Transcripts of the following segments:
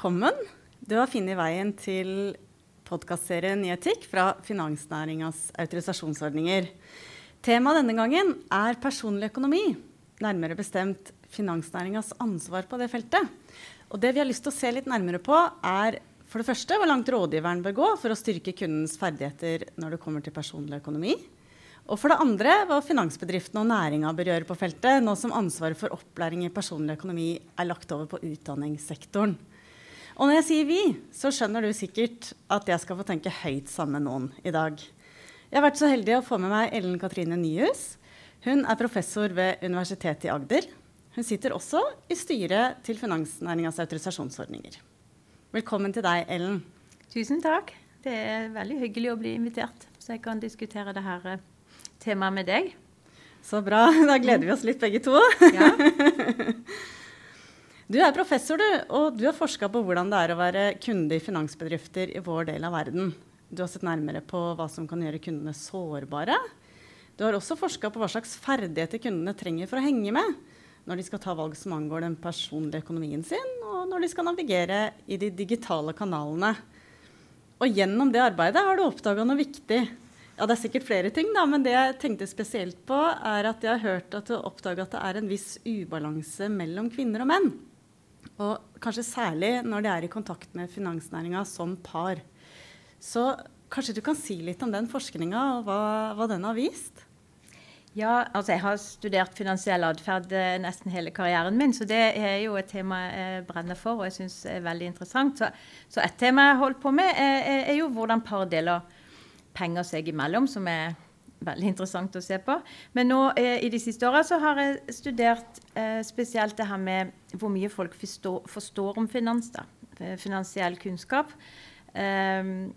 Velkommen. Du har funnet veien til podkastserien i etikk fra finansnæringas autorisasjonsordninger. Temaet denne gangen er personlig økonomi, nærmere bestemt finansnæringas ansvar på det feltet. Og det vi har lyst til å se litt nærmere på, er for det første hvor langt rådgiveren bør gå for å styrke kundens ferdigheter når det kommer til personlig økonomi. Og for det andre hva finansbedriftene og næringa bør gjøre på feltet, nå som ansvaret for opplæring i personlig økonomi er lagt over på utdanningssektoren. Og når jeg sier vi, så skjønner du sikkert at jeg skal få tenke høyt sammen med noen i dag. Jeg har vært så heldig å få med meg Ellen Katrine Nyhus. Hun er professor ved Universitetet i Agder. Hun sitter også i styret til finansnæringas autorisasjonsordninger. Velkommen til deg, Ellen. Tusen takk. Det er veldig hyggelig å bli invitert, så jeg kan diskutere dette eh, temaet med deg. Så bra. Da gleder vi oss litt, begge to. Ja. Du er professor, du, og du har forska på hvordan det er å være kunde i finansbedrifter i vår del av verden. Du har sett nærmere på hva som kan gjøre kundene sårbare. Du har også forska på hva slags ferdigheter kundene trenger for å henge med når de skal ta valg som angår den personlige økonomien sin, og når de skal navigere i de digitale kanalene. Og gjennom det arbeidet har du oppdaga noe viktig. Ja, Det er sikkert flere ting, da, men det jeg tenkte spesielt på, er at jeg har hørt at du har oppdaga at det er en viss ubalanse mellom kvinner og menn. Og kanskje særlig når de er i kontakt med finansnæringa som par. Så kanskje du kan si litt om den forskninga og hva, hva den har vist? Ja, altså jeg har studert finansiell atferd eh, nesten hele karrieren min, så det er jo et tema jeg brenner for og jeg syns er veldig interessant. Så, så, et tema jeg holder på med, er, er, jo hvordan par deler penger seg imellom, som er veldig interessant å se på. Men nå eh, i de siste åra så har jeg studert eh, spesielt det her med hvor mye folk forstår, forstår om finans. da, eh, Finansiell kunnskap. Um,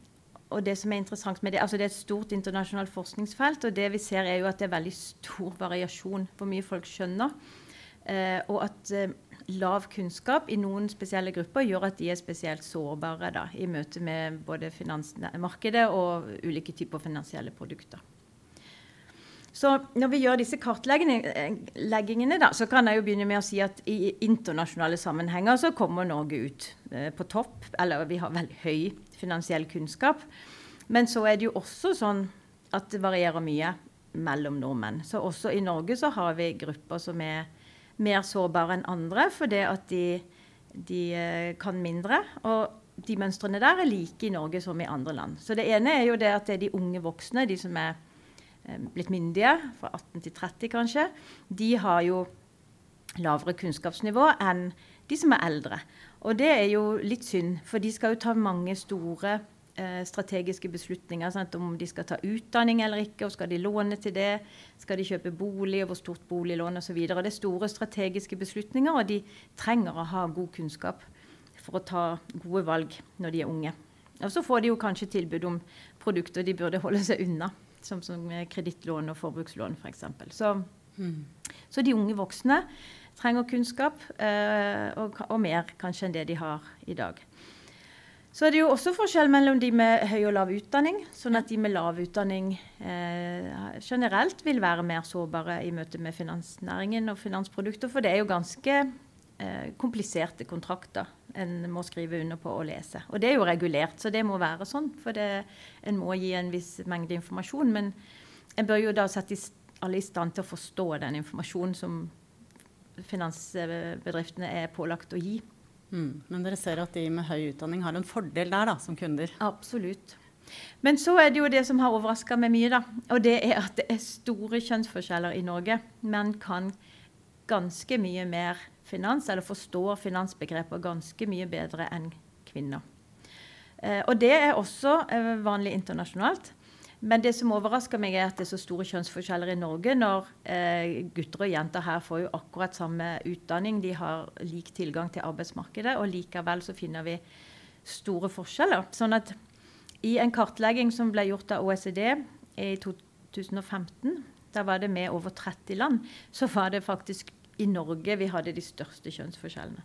og det som er interessant med det, altså det er et stort internasjonalt forskningsfelt, og det vi ser er jo at det er veldig stor variasjon hvor mye folk skjønner. Eh, og at eh, lav kunnskap i noen spesielle grupper gjør at de er spesielt sårbare da, i møte med både finansmarkedet og ulike typer finansielle produkter. Så når vi gjør disse kartleggingene, da, så kan jeg jo begynne med å si at i internasjonale sammenhenger så kommer Norge ut eh, på topp. Eller vi har veldig høy finansiell kunnskap. Men så er det jo også sånn at det varierer mye mellom nordmenn. Så også i Norge så har vi grupper som er mer sårbare enn andre fordi at de, de eh, kan mindre. Og de mønstrene der er like i Norge som i andre land. Så det ene er jo det at det er de unge voksne, de som er Eh, blitt myndige, fra 18 til 30 kanskje, de har jo lavere kunnskapsnivå enn de som er eldre. Og det er jo litt synd, for de skal jo ta mange store eh, strategiske beslutninger. Sant? Om de skal ta utdanning eller ikke, og skal de låne til det? Skal de kjøpe bolig, og hvor stort boliglån osv. Det er store strategiske beslutninger, og de trenger å ha god kunnskap for å ta gode valg når de er unge. Og så får de jo kanskje tilbud om produkter de burde holde seg unna som, som kredittlån og forbrukslån f.eks. For så, mm. så de unge voksne trenger kunnskap, eh, og, og, mer kanskje enn det de har i dag. Så er det jo også forskjell mellom de med høy og lav utdanning. Sånn at de med lav utdanning eh, generelt vil være mer sårbare i møte med finansnæringen og finansprodukter. For det er jo ganske kompliserte kontrakter en må skrive under på og lese. Og det er jo regulert, så det må være sånn. For det, en må gi en viss mengde informasjon. Men en bør jo da sette alle i stand til å forstå den informasjonen som finansbedriftene er pålagt å gi. Mm. Men dere ser at de med høy utdanning har en fordel der da, som kunder? Absolutt. Men så er det jo det som har overraska meg mye, da. Og det er at det er store kjønnsforskjeller i Norge. Menn kan ganske mye mer finans, eller forstår finansbegreper ganske mye bedre enn kvinner. Eh, og det er også eh, vanlig internasjonalt. Men det som overrasker meg, er at det er så store kjønnsforskjeller i Norge når eh, gutter og jenter her får jo akkurat samme utdanning. De har lik tilgang til arbeidsmarkedet, og likevel så finner vi store forskjeller. Sånn at i en kartlegging som ble gjort av OECD i 2015, da var det med over 30 land, så var det faktisk i Norge vi hadde de største kjønnsforskjellene.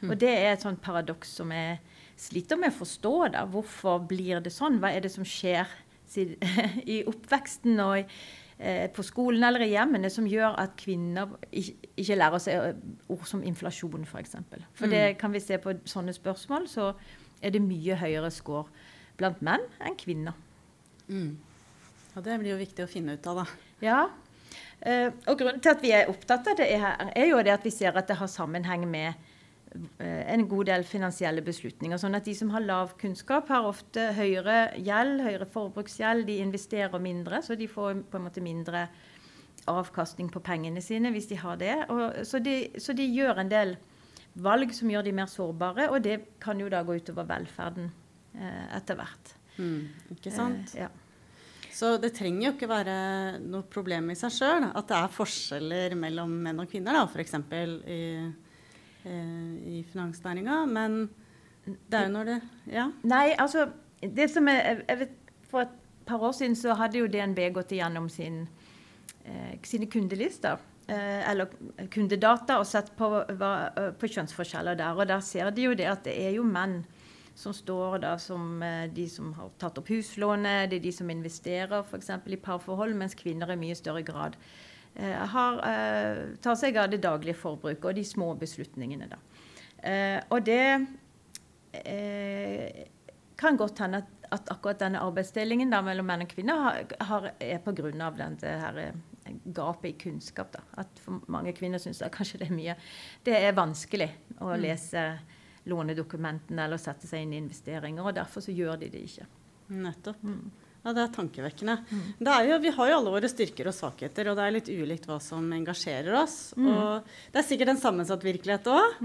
Mm. Og det er et sånt paradoks som jeg sliter med å forstå. da. Hvorfor blir det sånn? Hva er det som skjer i oppveksten og eh, på skolen eller i hjemmene som gjør at kvinner ikke, lærer seg eh, ord som inflasjon, f.eks. For, eksempel. for det Mm. kan vi se på sånne spørsmål, så er det mye høyere score blant menn enn kvinner. Mm. Og det blir jo viktig å finne ut av, da. Ja, og grunnen til at vi er opptatt av det, her, er jo det at vi ser at det har sammenheng med eh, en god del finansielle beslutninger. Sånn at de som har lav kunnskap, har ofte høyere gjeld, høyere forbruksgjeld. De investerer mindre, så de får på en måte mindre avkastning på pengene sine hvis de har det. Og, så, de, så de gjør en del valg som gjør de mer sårbare, og det kan jo da gå utover velferden eh, etter hvert. Mm. Ikke sant? Eh, ja. Så det trenger jo ikke være noe problem i seg sjøl at det er forskjeller mellom menn og kvinner, f.eks. i, eh, i finansnæringa. Men det er jo når det Ja. Nei, altså det som er, jeg vet, For et par år siden så hadde jo DNB gått igjennom sin, eh, sine kundelister. Eh, eller kundedata og sett på, hva, eh, på kjønnsforskjeller der. Og der ser de jo det at det er jo menn som står da som eh, de som har tatt opp huslånet, det er de som investerer f.eks. i parforhold, mens kvinner i mye større grad eh, har, eh, tar seg av det daglige forbruket og de små beslutningene. Da. Og det kan godt hende at, at akkurat denne arbeidsdelingen da, mellom menn og kvinner har, har, er pga. dette her gapet i kunnskap. Da. At for mange kvinner syns kanskje det er mye Det er vanskelig å lese lånedokumentene eller sette seg inn i investeringer, og derfor så gjør de det ikke. Nettopp. Mm. Ja, Det er tankevekkende. Det er jo, vi har jo alle våre styrker og svakheter, og det er litt ulikt hva som engasjerer oss. Mm. Og det er sikkert en sammensatt virkelighet òg.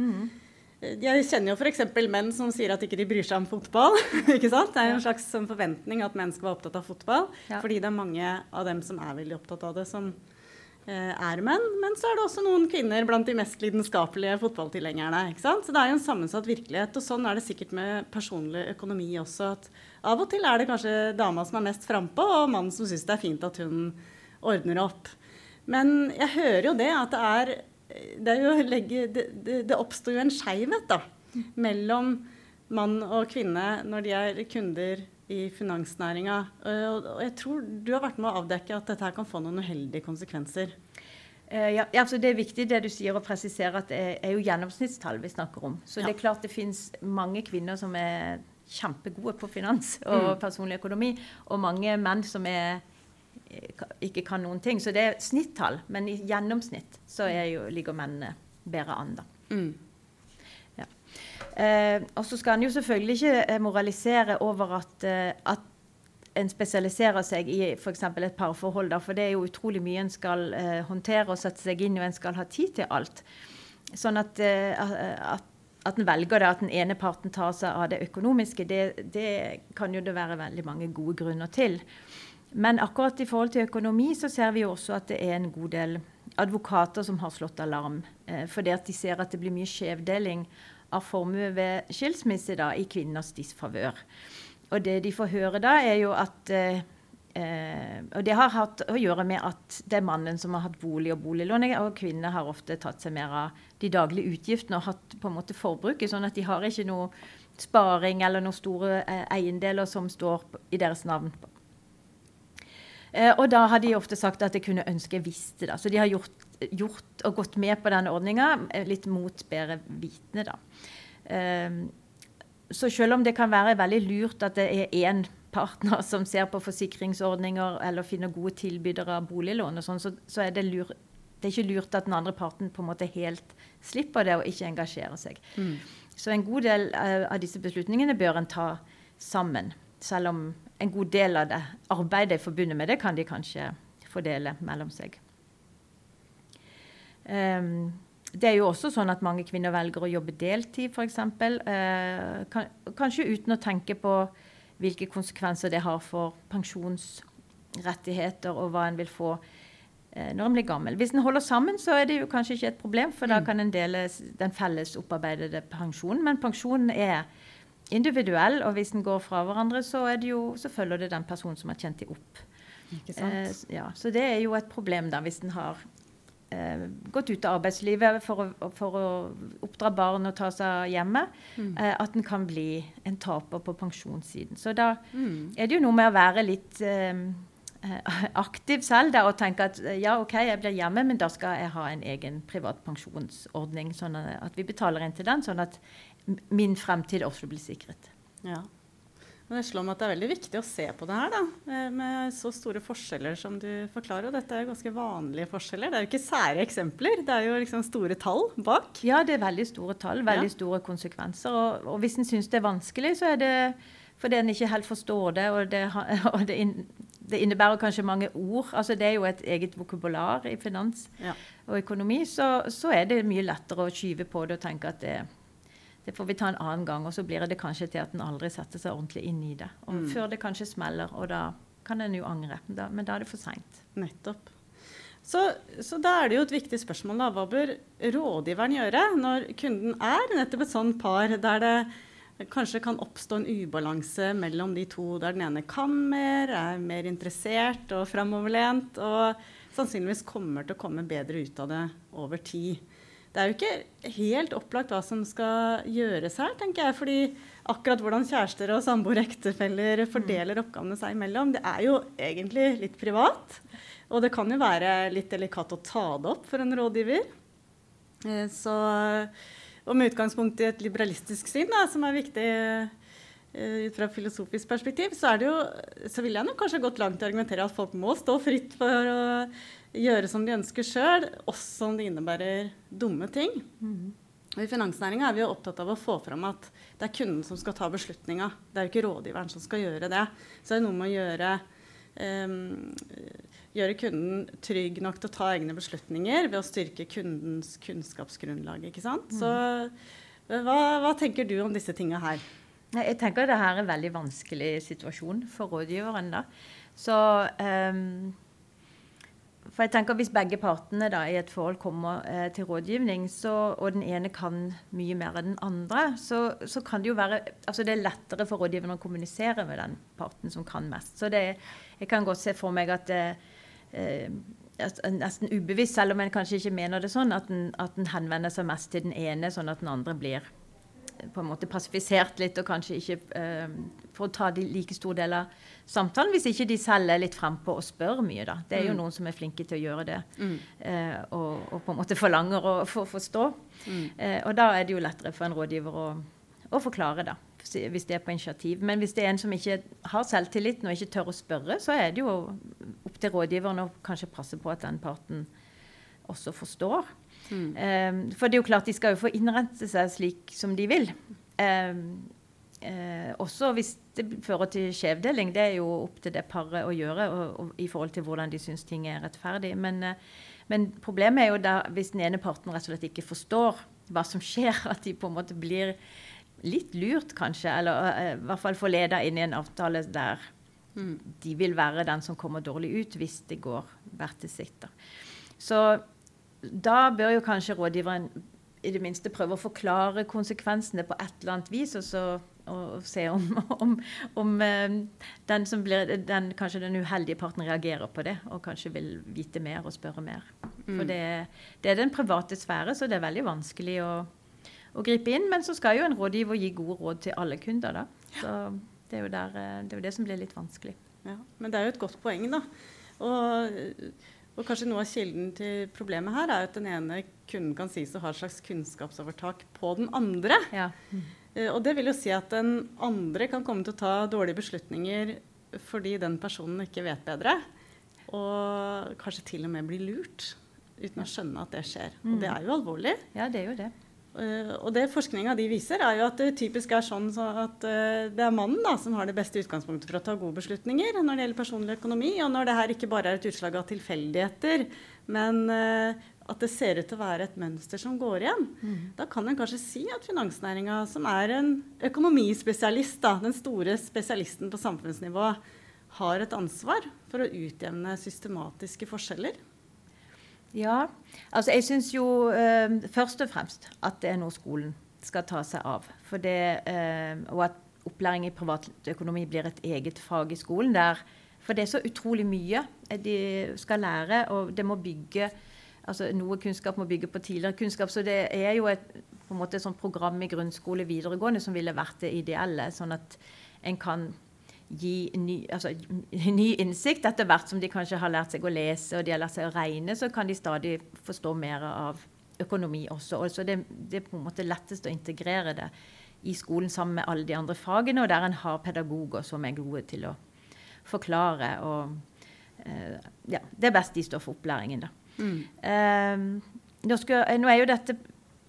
Jeg kjenner jo f.eks. menn som sier at ikke de bryr seg om fotball. ikke sant? Det er jo en slags sånn forventning at menn skal være opptatt av fotball. Ja. Fordi det er mange av dem som er veldig opptatt av det, som er menn. Men så er det også noen kvinner blant de mest lidenskapelige fotballtilhengerne. ikke sant? Så det er jo en sammensatt virkelighet. Og sånn er det sikkert med personlig økonomi også. at Av og til er det kanskje dama som er mest frampå, og mannen som syns det er fint at hun ordner opp. Men jeg hører jo det at det er Det, er jo, legge- det, det, det oppstår jo en skeivhet da, mellom mann og kvinne når de er kunder i finansnæringa. Og og jeg tror du har vært med å avdekke at dette her kan få noen uheldige konsekvenser. Eh, ja, altså det er viktig det du sier å presisere at det er, jo gjennomsnittstall vi snakker om. Så det er klart det finnes mange kvinner som er kjempegode på finans og personlig økonomi, og mange menn som er, eh, ikke kan noen ting. Så det er snittall, men i gjennomsnitt så er jo, ligger mennene bedre an, da. Mm. Eh, og så skal en jo selvfølgelig ikke eh, moralisere over at, eh, at en spesialiserer seg i f.eks. et parforhold, for det er jo utrolig mye en skal eh, håndtere og sette seg inn i, og en skal ha tid til alt. Sånn at, eh, at, at en velger det, at den ene parten tar seg av det økonomiske, det, det kan jo det være veldig mange gode grunner til. Men akkurat i forhold til økonomi så ser vi jo også at det er en god del advokater som har slått alarm. Eh, fordi at de ser at det blir mye skjevdeling av formue ved skilsmisse da, i kvinners disfavør. Og det de får høre da, er jo at eh, eh, Og det har hatt å gjøre med at det er mannen som har hatt bolig og boliglån, og kvinner har ofte tatt seg mer av de daglige utgiftene og hatt på en måte forbruket, sånn at de har ikke noe sparing eller noen store eh, eiendeler som står i deres navn. Eh, og da har de ofte sagt at de kunne ønske jeg visste det. Så de har gjort, gjort og gått med på denne ordninga litt mot bedre vitende, da. Eh, så selv om det kan være veldig lurt at det er én partner som ser på forsikringsordninger eller finner gode tilbydere av boliglån, og sånn, så, så er det, lur, det er ikke lurt at den andre parten på en måte helt slipper det og ikke engasjerer seg. Så en god del eh, av disse beslutningene bør en ta sammen. Selv om en god del av det arbeidet forbundet med det, kan de kanskje fordele mellom seg. Um, det er jo også sånn at mange kvinner velger å jobbe deltid, f.eks. Uh, kan, kanskje uten å tenke på hvilke konsekvenser det har for pensjonsrettigheter, og hva en vil få eh, når en blir gammel. Hvis en holder sammen, så er det jo kanskje ikke et problem, for da kan en dele den felles opparbeidede pensjonen. Men pensjonen er individuell, og hvis den går fra hverandre, så, er det jo, så følger det den personen som har tjent dem opp. Ikke sant? Eh, ja, så det er jo et problem da, hvis en har eh, gått ut av arbeidslivet for å, for å oppdra barn og ta seg hjemme, eh, at en kan bli en taper på pensjonssiden. Så da Mm. er det jo noe med å være litt eh, eh, aktiv selv da, og tenke at ja, OK, jeg blir hjemme, men da skal jeg ha en egen privat pensjonsordning. Sånn at vi betaler inn til den, sånn at min fremtid også blir sikret. Ja. Men det slår meg at det er veldig viktig å se på det her, da, eh, med så store forskjeller som du forklarer. Og dette er jo ganske vanlige forskjeller. Det er jo ikke sære eksempler, det er jo liksom store tall bak. Ja, det er veldig store tall, veldig ja. store konsekvenser. Og, og hvis en syns det er vanskelig, så er det fordi en ikke helt forstår det, og det, og det, inn, det, innebærer kanskje mange ord. Altså Det er jo et eget vokabular i finans ja. og økonomi. Så, så, er det mye lettere å skyve på det og tenke at det, det får vi ta en annen gang. Og så blir det kanskje til at en aldri setter seg ordentlig inn i det. Og mm. Før det kanskje smeller, og da kan en jo angre. Da, men da er det for seint. Nettopp. Så, så, da er det jo et viktig spørsmål. da, Hva bør rådgiveren gjøre når kunden er nettopp et sånn par der det kanskje kan oppstå en ubalanse mellom de to, der den ene kan mer, er mer interessert og framoverlent, og sannsynligvis kommer til å komme bedre ut av det over tid det er jo ikke helt opplagt hva som skal gjøres her, tenker jeg. fordi akkurat hvordan kjærester og samboere ektefeller fordeler mm. oppgavene seg imellom, det er jo egentlig litt privat. Og det kan jo være litt delikat å ta det opp for en rådgiver. Eh, så, og med utgangspunkt i et liberalistisk syn, da, som er viktig ut fra filosofisk perspektiv, så, jo, så vil jeg nok kanskje gått langt i å argumentere at folk må stå fritt for å gjøre som de ønsker sjøl, også om det innebærer dumme ting. Mm. Og I finansnæringa er vi jo opptatt av å få fram at det er kunden som skal ta beslutninga. Det er jo ikke rådgiveren som skal gjøre det. Så det er noe med å gjøre, um, gjøre kunden trygg nok til å ta egne beslutninger ved å styrke kundens kunnskapsgrunnlag. ikke sant? Så hva, hva, tenker du om disse tinga her? Jeg tenker at dette er en veldig vanskelig situasjon for rådgiveren. da. Så um for jeg tenker Hvis begge partene da, i et forhold kommer eh, til rådgivning, så, og den ene kan mye mer enn den andre, så, så, kan det jo være altså det er lettere for rådgiveren å kommunisere med den parten som kan mest. Så det, jeg kan godt se for meg at det eh, nesten ubevisst, selv om en kanskje ikke mener det sånn, at den, at den henvender seg mest til den ene, sånn at den andre blir på en måte pasifisert litt og kanskje ikke eh, får ta de like stor del av samtalen, hvis ikke de selv er litt frempå og spør mye. da. Det er jo mm. noen som er flinke til å gjøre det, mm. eh, og, og, på en måte forlanger å få forstå. Mm. Eh, og da er det jo lettere for en rådgiver å, å, forklare, da, hvis det er på initiativ. Men hvis det er en som ikke har selvtilliten og ikke tør å spørre, så er det jo opp til rådgiveren å kanskje passe på at den parten også forstår. Mm. For det er jo klart de skal jo få innrette seg slik som de vil. Um, uh, også hvis det fører til skjevdeling. Det er jo opp til det paret å gjøre og, og, i forhold til hvordan de syns ting er rettferdig. Men, uh, men, problemet er jo da hvis den ene parten rett og slett ikke forstår hva som skjer, at de på en måte blir litt lurt, kanskje. Eller uh, i hvert fall forleda inn i en avtale der mm. de vil være den som kommer dårlig ut hvis det går hvert til sitt. Så da bør jo kanskje rådgiveren i det minste prøve å forklare konsekvensene på et eller annet vis, og, så, og se om, om, om eh, den som blir, den, kanskje den uheldige parten reagerer på det og kanskje vil vite mer og spørre mer. Mm. For det, det, er den private sfære, så det er veldig vanskelig å, å, gripe inn. Men så skal jo en rådgiver gi gode råd til alle kunder, da. Så det er jo, der, eh, det, er jo det som blir litt vanskelig. Ja, men det er jo et godt poeng, da. Og og kanskje noe av kilden til problemet her er at den ene kunden kan sies å ha et slags kunnskapsovertak på den andre. Ja. Mm. Uh, og det vil jo si at den andre kan komme til å ta dårlige beslutninger fordi den personen ikke vet bedre. Og kanskje til og med bli lurt uten å skjønne at det skjer. Og det mm. er jo alvorlig. Ja, det er jo det. Uh, og det forskninga de viser, er jo at det typisk er sånn at uh, det er mannen da, som har det beste utgangspunktet for å ta gode beslutninger når det gjelder personlig økonomi, og når det her ikke bare er et utslag av tilfeldigheter, men uh, at det ser ut til å være et mønster som går igjen. Mm. Da kan en kanskje si at finansnæringa, som er en økonomispesialist, da, den store spesialisten på samfunnsnivå, har et ansvar for å utjevne systematiske forskjeller. Ja, altså jeg syns jo eh, først og fremst at det er noe skolen skal ta seg av. Det, eh, og at opplæring i privatøkonomi blir et eget fag i skolen. Der, for det er så utrolig mye de skal lære, og det må bygge altså Noe kunnskap må bygge på tidligere kunnskap. Så det er jo et, på en måte et program i grunnskole videregående som ville vært det ideelle. Sånn at en kan gi ny, altså, ny, innsikt. Etter hvert som de kanskje har lært seg å lese og de har lært seg å regne, så kan de stadig forstå mer av økonomi også. Og så det, det er på en måte lettest å integrere det i skolen sammen med alle de andre fagene, og der en har pedagoger som er gode til å forklare. og uh, ja, Det er best de står for opplæringen, da. Mm. Uh, nå, skal, nå, er jo dette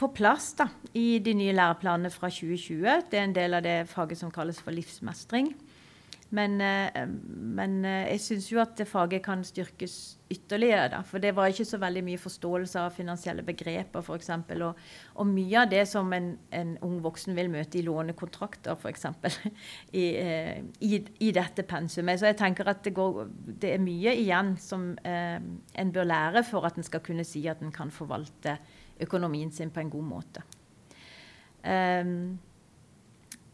på plass da, i de nye læreplanene fra 2020. Det er en del av det faget som kalles for livsmestring. Men, eh, men eh, jeg syns jo at faget kan styrkes ytterligere. Da. For det var ikke så veldig mye forståelse av finansielle begreper f.eks. Og, og mye av det som en, en, ung voksen vil møte i lånekontrakter f.eks. I, eh, i, i, dette pensumet. Så jeg tenker at det, går, det er mye igjen som eh, en bør lære for at en skal kunne si at en kan forvalte økonomien sin på en god måte. Um,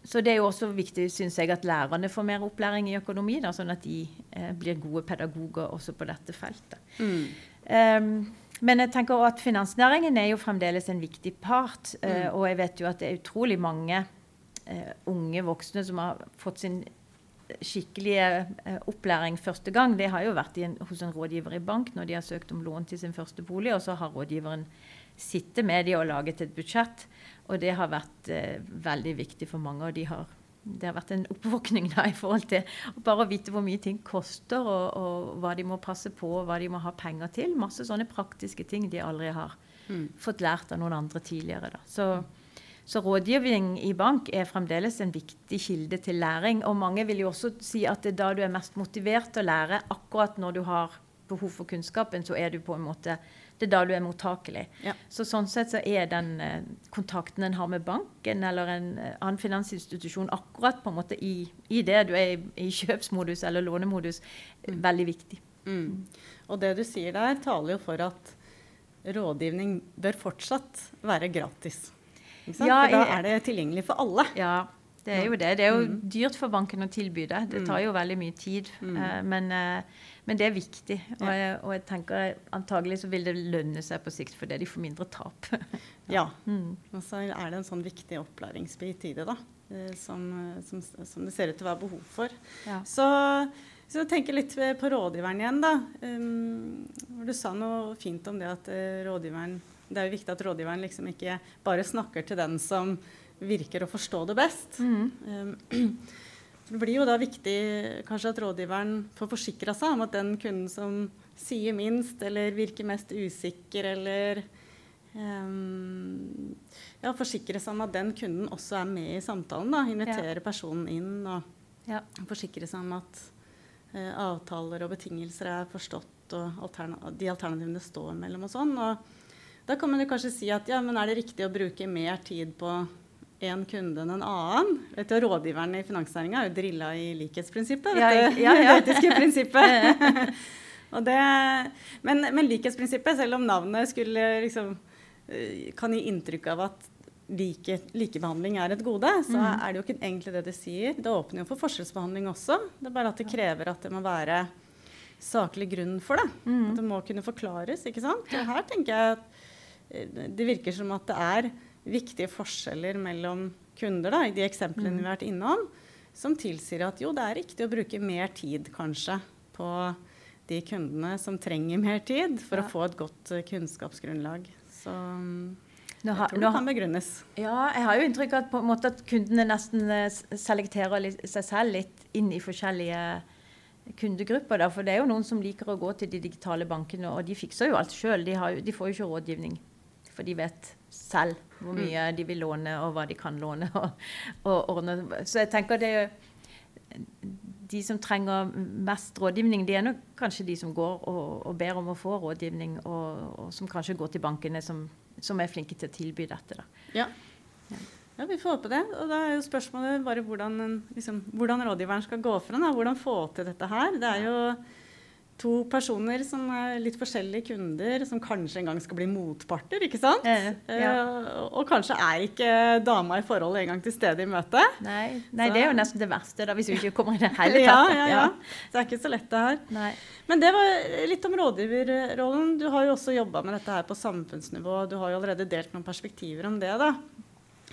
så det er jo også viktig synes jeg, at lærerne får mer opplæring i økonomi, da, sånn at de eh, blir gode pedagoger også på dette feltet. Mm. Um, men jeg tenker at finansnæringen er jo fremdeles en viktig part. Uh, mm. Og jeg vet jo at det er utrolig mange uh, unge voksne som har fått sin skikkelige uh, opplæring første gang. Det har jo vært en, hos en rådgiver i bank når de har søkt om lån til sin første bolig, og så har rådgiveren sittet med de og laget et budsjett. Og det har vært eh, veldig viktig for mange. og de har, Det har vært en oppvåkning da, i forhold til bare å vite hvor mye ting koster, og, og, hva de må passe på, og hva de må ha penger til. Masse sånne praktiske ting de aldri har mm. fått lært av noen andre tidligere. Da. Så, så, rådgivning i bank er fremdeles en viktig kilde til læring. Og mange vil jo også si at det er da du er mest motivert til å lære. Akkurat når du har behov for kunnskapen, så er du på en måte det er da du er mottakelig. Ja. Så sånn sett så er den eh, kontakten en har med banken eller en eh, annen finansinstitusjon akkurat på en måte i, i det du er i, i kjøpsmodus eller lånemodus, mm. veldig viktig. Mm. Og det du sier der, taler jo for at rådgivning bør fortsatt være gratis. Ja, for da er det tilgjengelig for alle. Ja, det er jo det. Det er jo mm. dyrt for banken å tilby det. Det tar mm. jo veldig mye tid. Mm. Uh, men uh, men det er viktig. Og jeg, og jeg tenker antagelig så vil det lønne seg på sikt fordi de får mindre tap. ja. Mm. Og så er det en sånn viktig opplæringsbit i det, da. Eh, som, som, som det ser ut til å være behov for. Ja. Så, så tenker litt på rådgiveren igjen, da. Um, du sa noe fint om det at rådgiveren Det er jo viktig at rådgiveren liksom ikke bare snakker til den som virker å forstå det best. Mm. Um, det blir jo da viktig kanskje at rådgiveren får forsikra seg om at den kunden som sier minst eller virker mest usikker eller um, ja, forsikre seg om at den kunden også er med i samtalen. da, Invitere ja. personen inn og ja. forsikre seg om at uh, avtaler og betingelser er forstått og alterna de alternativene står mellom og sånn. Og da kan man jo kanskje si at ja, men er det riktig å bruke mer tid på en kunde enn en annen. Vet du, rådgiveren i finansnæringa er jo drilla i likhetsprinsippet. Ja, ja, ja. Det etiske prinsippet. det, men, men, likhetsprinsippet, selv om navnet skulle liksom, eh, kan gi inntrykk av at like, likebehandling er et gode, så mm. er det jo ikke egentlig det det sier. Det åpner jo for forskjellsbehandling også. Det er bare at det krever at det må være saklig grunn for det. Mm. At det må kunne forklares. ikke sant? Og her tenker jeg at eh, det virker som at det er viktige forskjeller mellom kunder da, i de eksemplene mm. vi har vært innom, som tilsier at jo, det er riktig å bruke mer tid kanskje på de kundene som trenger mer tid for ja. å få et godt uh, kunnskapsgrunnlag. Så nå jeg tror det kan begrunnes. Ja, jeg har jo inntrykk av at, at kundene nesten uh, selekterer litt, seg selv litt inn i forskjellige kundegrupper. Da, for det er jo noen som liker å gå til de digitale bankene, og de fikser jo alt sjøl. De, de, får jo ikke rådgivning, for de vet selv hvor mm. mye de vil låne, og hva de kan låne. Og, og ordne. Så jeg tenker det De som trenger mest rådgivning, de er nok kanskje de som går og, og ber om å få rådgivning, og, og, som kanskje går til bankene, som, som er flinke til å tilby dette. Ja. ja. Ja, Vi får håpe det. Og da er jo spørsmålet bare hvordan, liksom, hvordan rådgiveren skal gå fram. Hvordan få til dette her. Det er jo to personer som er litt forskjellige kunder, som kanskje en gang skal bli motparter. ikke sant? Ja, ja. Uh, og kanskje er ikke dama i forholdet engang til stede i møtet. Nei, Nei det er jo nesten det verste, da, hvis du ikke kommer i det hele tatt. ja, ja, ja. Så det er ikke så lett, det her. Nei. Men det var litt om rådgiverrollen. Du har jo også jobba med dette her på samfunnsnivå. Du har jo allerede delt noen perspektiver om det. da.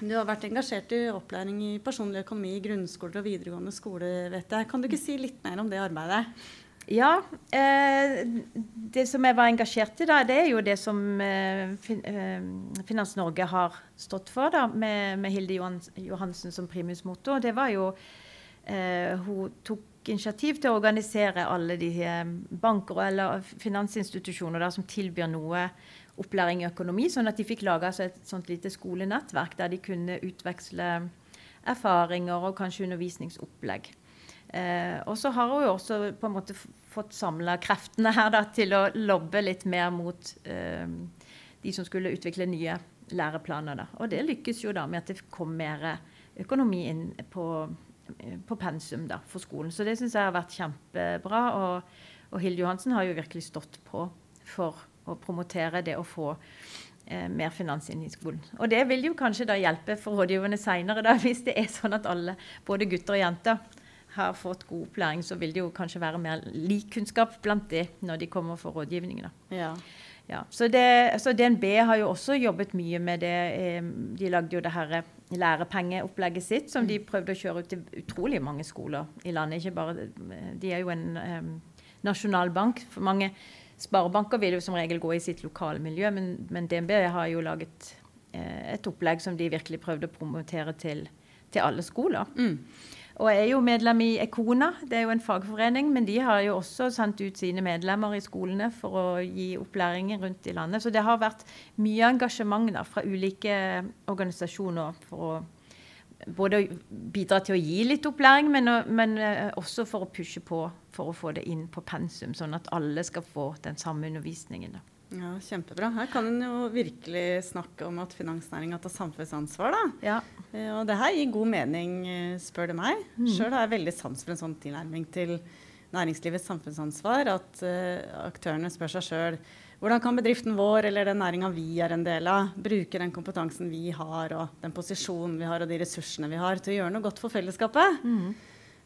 Du har vært engasjert i opplæring i personlig økonomi i grunnskoler og videregående skole. vet jeg. Kan du ikke si litt mer om det arbeidet? Ja. Eh, det som jeg var engasjert i da, det er jo det som eh, fin, eh, Finans Norge har stått for, da, med, med Hilde Johansen som primusmotor. Det var jo eh, Hun tok initiativ til å organisere alle de banker eller finansinstitusjoner da, som tilbyr noe opplæring i økonomi, sånn at de fikk laga et sånt lite skolenettverk der de kunne utveksle erfaringer og kanskje undervisningsopplegg. Eh, og så har hun jo også på en måte fått samla kreftene her da, til å lobbe litt mer mot eh, de som skulle utvikle nye læreplaner. Da. Og det lykkes jo da med at det kom mer økonomi inn på, på pensum da, for skolen. Så det syns jeg har vært kjempebra. Og, og Hilde Johansen har jo virkelig stått på for å promotere det å få eh, mer finans inn i skolen. Og det vil jo kanskje da hjelpe for rådgiverne seinere, hvis det er sånn at alle, både gutter og jenter, har fått god opplæring, så vil det jo kanskje være mer lik kunnskap blant de når de kommer for rådgivning. Ja. Ja, så, det, så, DNB har jo også jobbet mye med det. Eh, de lagde jo det her lærepengeopplegget sitt, som de prøvde å kjøre ut til utrolig mange skoler i landet. Ikke bare, de er jo en um, nasjonal bank. For mange Sparebanker vil jo som regel gå i sitt lokale miljø, men, men DNB har jo laget eh, et opplegg som de virkelig prøvde å promotere til, til alle skoler. Mm. Og jeg er jo medlem i Ekona, det er jo en fagforening, men de har jo også sendt ut sine medlemmer i skolene for å gi opplæring rundt i landet. Så det har vært mye engasjement da, fra ulike organisasjoner for å både bidra til å gi litt opplæring, men, men, eh, også for å pushe på for å få det inn på pensum, sånn at alle skal få den samme undervisningen. Da. Ja, Kjempebra. Her kan en jo virkelig snakke om at finansnæringa tar samfunnsansvar. da. Ja. Eh, og det her gir god mening, eh, spør du meg. Mm. Sjøl har jeg veldig sans for en sånn tilnærming til næringslivets samfunnsansvar. At uh, aktørene spør seg sjøl hvordan kan bedriften vår eller den næringa vi er en del av, bruke den kompetansen vi har, og den posisjonen vi har, og de ressursene vi har, til å gjøre noe godt for fellesskapet? Mm.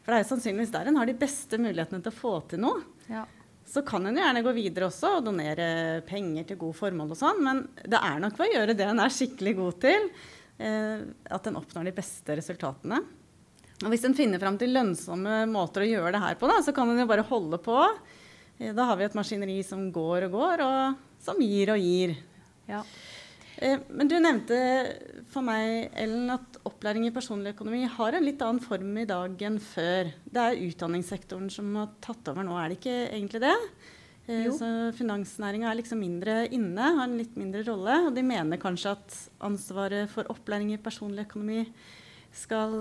For det er sannsynligvis der en har de beste mulighetene til å få til noe. Ja. Så kan en gjerne gå videre også og donere penger til gode formål og sånn, men det er nok ved å gjøre det en er skikkelig god til, eh, at en oppnår de beste resultatene. Og hvis en finner fram til lønnsomme måter å gjøre det her på, da, så kan en jo bare holde på. Eh, da har vi et maskineri som går og går, og som gir og gir. Ja. Eh, men du nevnte for meg, Ellen, at opplæring i personlig økonomi har en litt annen form i dag enn før. Det er utdanningssektoren som har tatt over nå, er det ikke egentlig det? Eh, jo. Så Finansnæringa er liksom mindre inne, har en litt mindre rolle. Og de mener kanskje at ansvaret for opplæring i personlig økonomi skal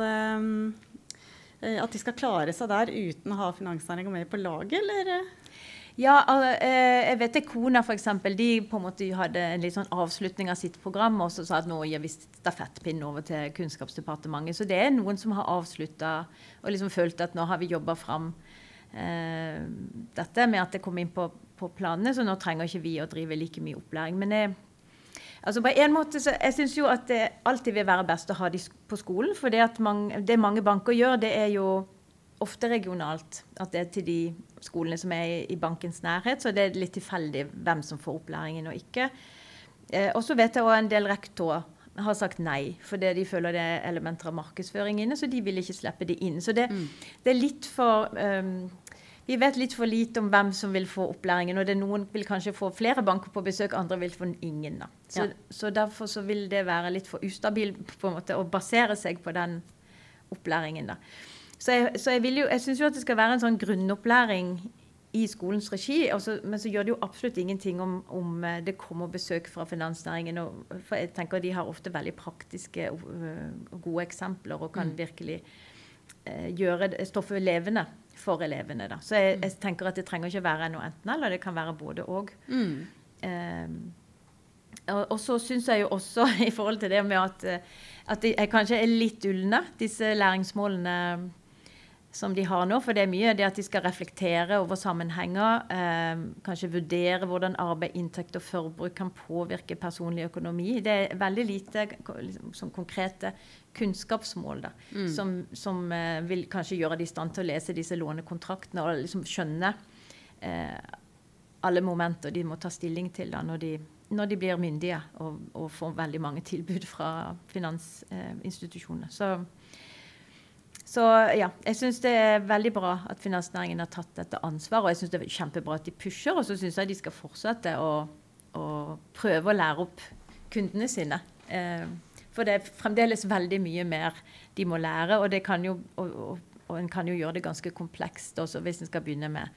At de skal klare seg der uten å ha finansnæringa med på laget, eller? Ja, eh, jeg vet Kona for eksempel, de på en måte hadde en litt sånn avslutning av sitt program og så sa at nå gir vi stafettpinnen over til Kunnskapsdepartementet. Så det er noen som har avslutta og liksom følt at nå har vi jobba fram eh, dette med at det kom inn på, på, planene, så nå trenger ikke vi å drive like mye opplæring. Men jeg, altså på en måte så, jeg syns jo at det alltid vil være best å ha de på skolen. For det, at mange, det mange banker gjør, det er jo ofte regionalt. At det er til de skolene som er i, bankens nærhet. Så det er litt tilfeldig hvem som får opplæringen og ikke. Eh, og så vet jeg også en del rektorer har sagt nei, fordi de føler det er elementer av markedsføring inne, så de vil ikke slippe det inn. Så det, mm. det er litt for um, Vi vet litt for lite om hvem som vil få opplæringen. og det Noen vil kanskje få flere banker på besøk, andre vil få ingen. da. Så, ja. så derfor så vil det være litt for ustabil på en måte å basere seg på den opplæringen. da. Så jeg, så jeg, jo, jeg syns jo at det skal være en sånn grunnopplæring i skolens regi. Også, men så gjør det jo absolutt ingenting om, om eh, det kommer besøk fra finansnæringen. Og, for jeg tenker De har ofte veldig praktiske og uh, gode eksempler og kan mm. virkelig eh, gjøre stoffet levende for elevene. Da. Så jeg, jeg, tenker at det trenger ikke være noe enten-eller, det kan være både og. Mm. Um, og, og, så syns jeg jo også i forhold til det med at, at de kanskje er litt ulne, disse læringsmålene som de har nå. For det er mye det at de skal reflektere over sammenhenger. Eh, kanskje vurdere hvordan arbeid, inntekt og forbruk kan påvirke personlig økonomi. Det er veldig lite liksom, som konkrete kunnskapsmål da, mm. som, som eh, vil kanskje gjøre de i stand til å lese disse lånekontraktene og liksom skjønne eh, alle momenter de må ta stilling til da, når de når de blir myndige og, og får veldig mange tilbud fra finansinstitusjoner. Så, så ja, jeg syns det er veldig bra at finansnæringen har tatt dette ansvaret. Og jeg syns det er kjempebra at de pusher, og så syns jeg de skal fortsette å, å, prøve å lære opp kundene sine. Eh, for det er fremdeles veldig mye mer de må lære, og, det kan jo, og, og, og en kan jo gjøre det ganske komplekst også hvis en skal begynne med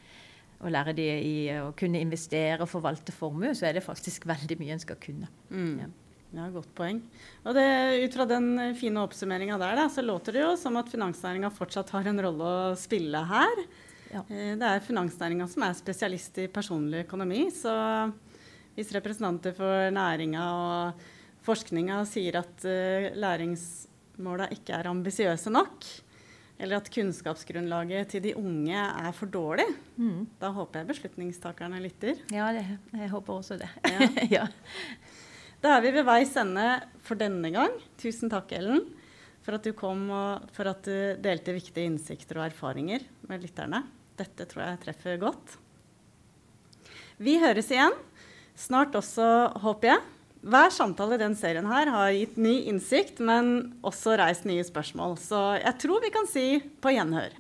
å lære de i å kunne investere og forvalte formue, så er det faktisk veldig mye en skal kunne. Mm. Ja. Ja, Godt poeng. Og det, Ut fra den fine oppsummeringa der, da, så låter det jo som at finansnæringa fortsatt har en rolle å spille her. Ja. Eh, det er finansnæringa som er spesialist i personlig økonomi. Så hvis representanter for næringa og forskninga sier at uh, læringsmåla ikke er ambisiøse nok, eller at kunnskapsgrunnlaget til de unge er for dårlig, mm. da håper jeg beslutningstakerne lytter. Ja, det, jeg håper også det. Ja. ja. Da er vi ved veis ende for denne gang. Tusen takk, Ellen, for at du kom og for at du delte viktige innsikter og erfaringer med lytterne. Dette tror jeg treffer godt. Vi høres igjen. Snart også, håper jeg. Hver samtale i den serien her har gitt ny innsikt, men også reist nye spørsmål. Så jeg tror vi kan si på gjenhør.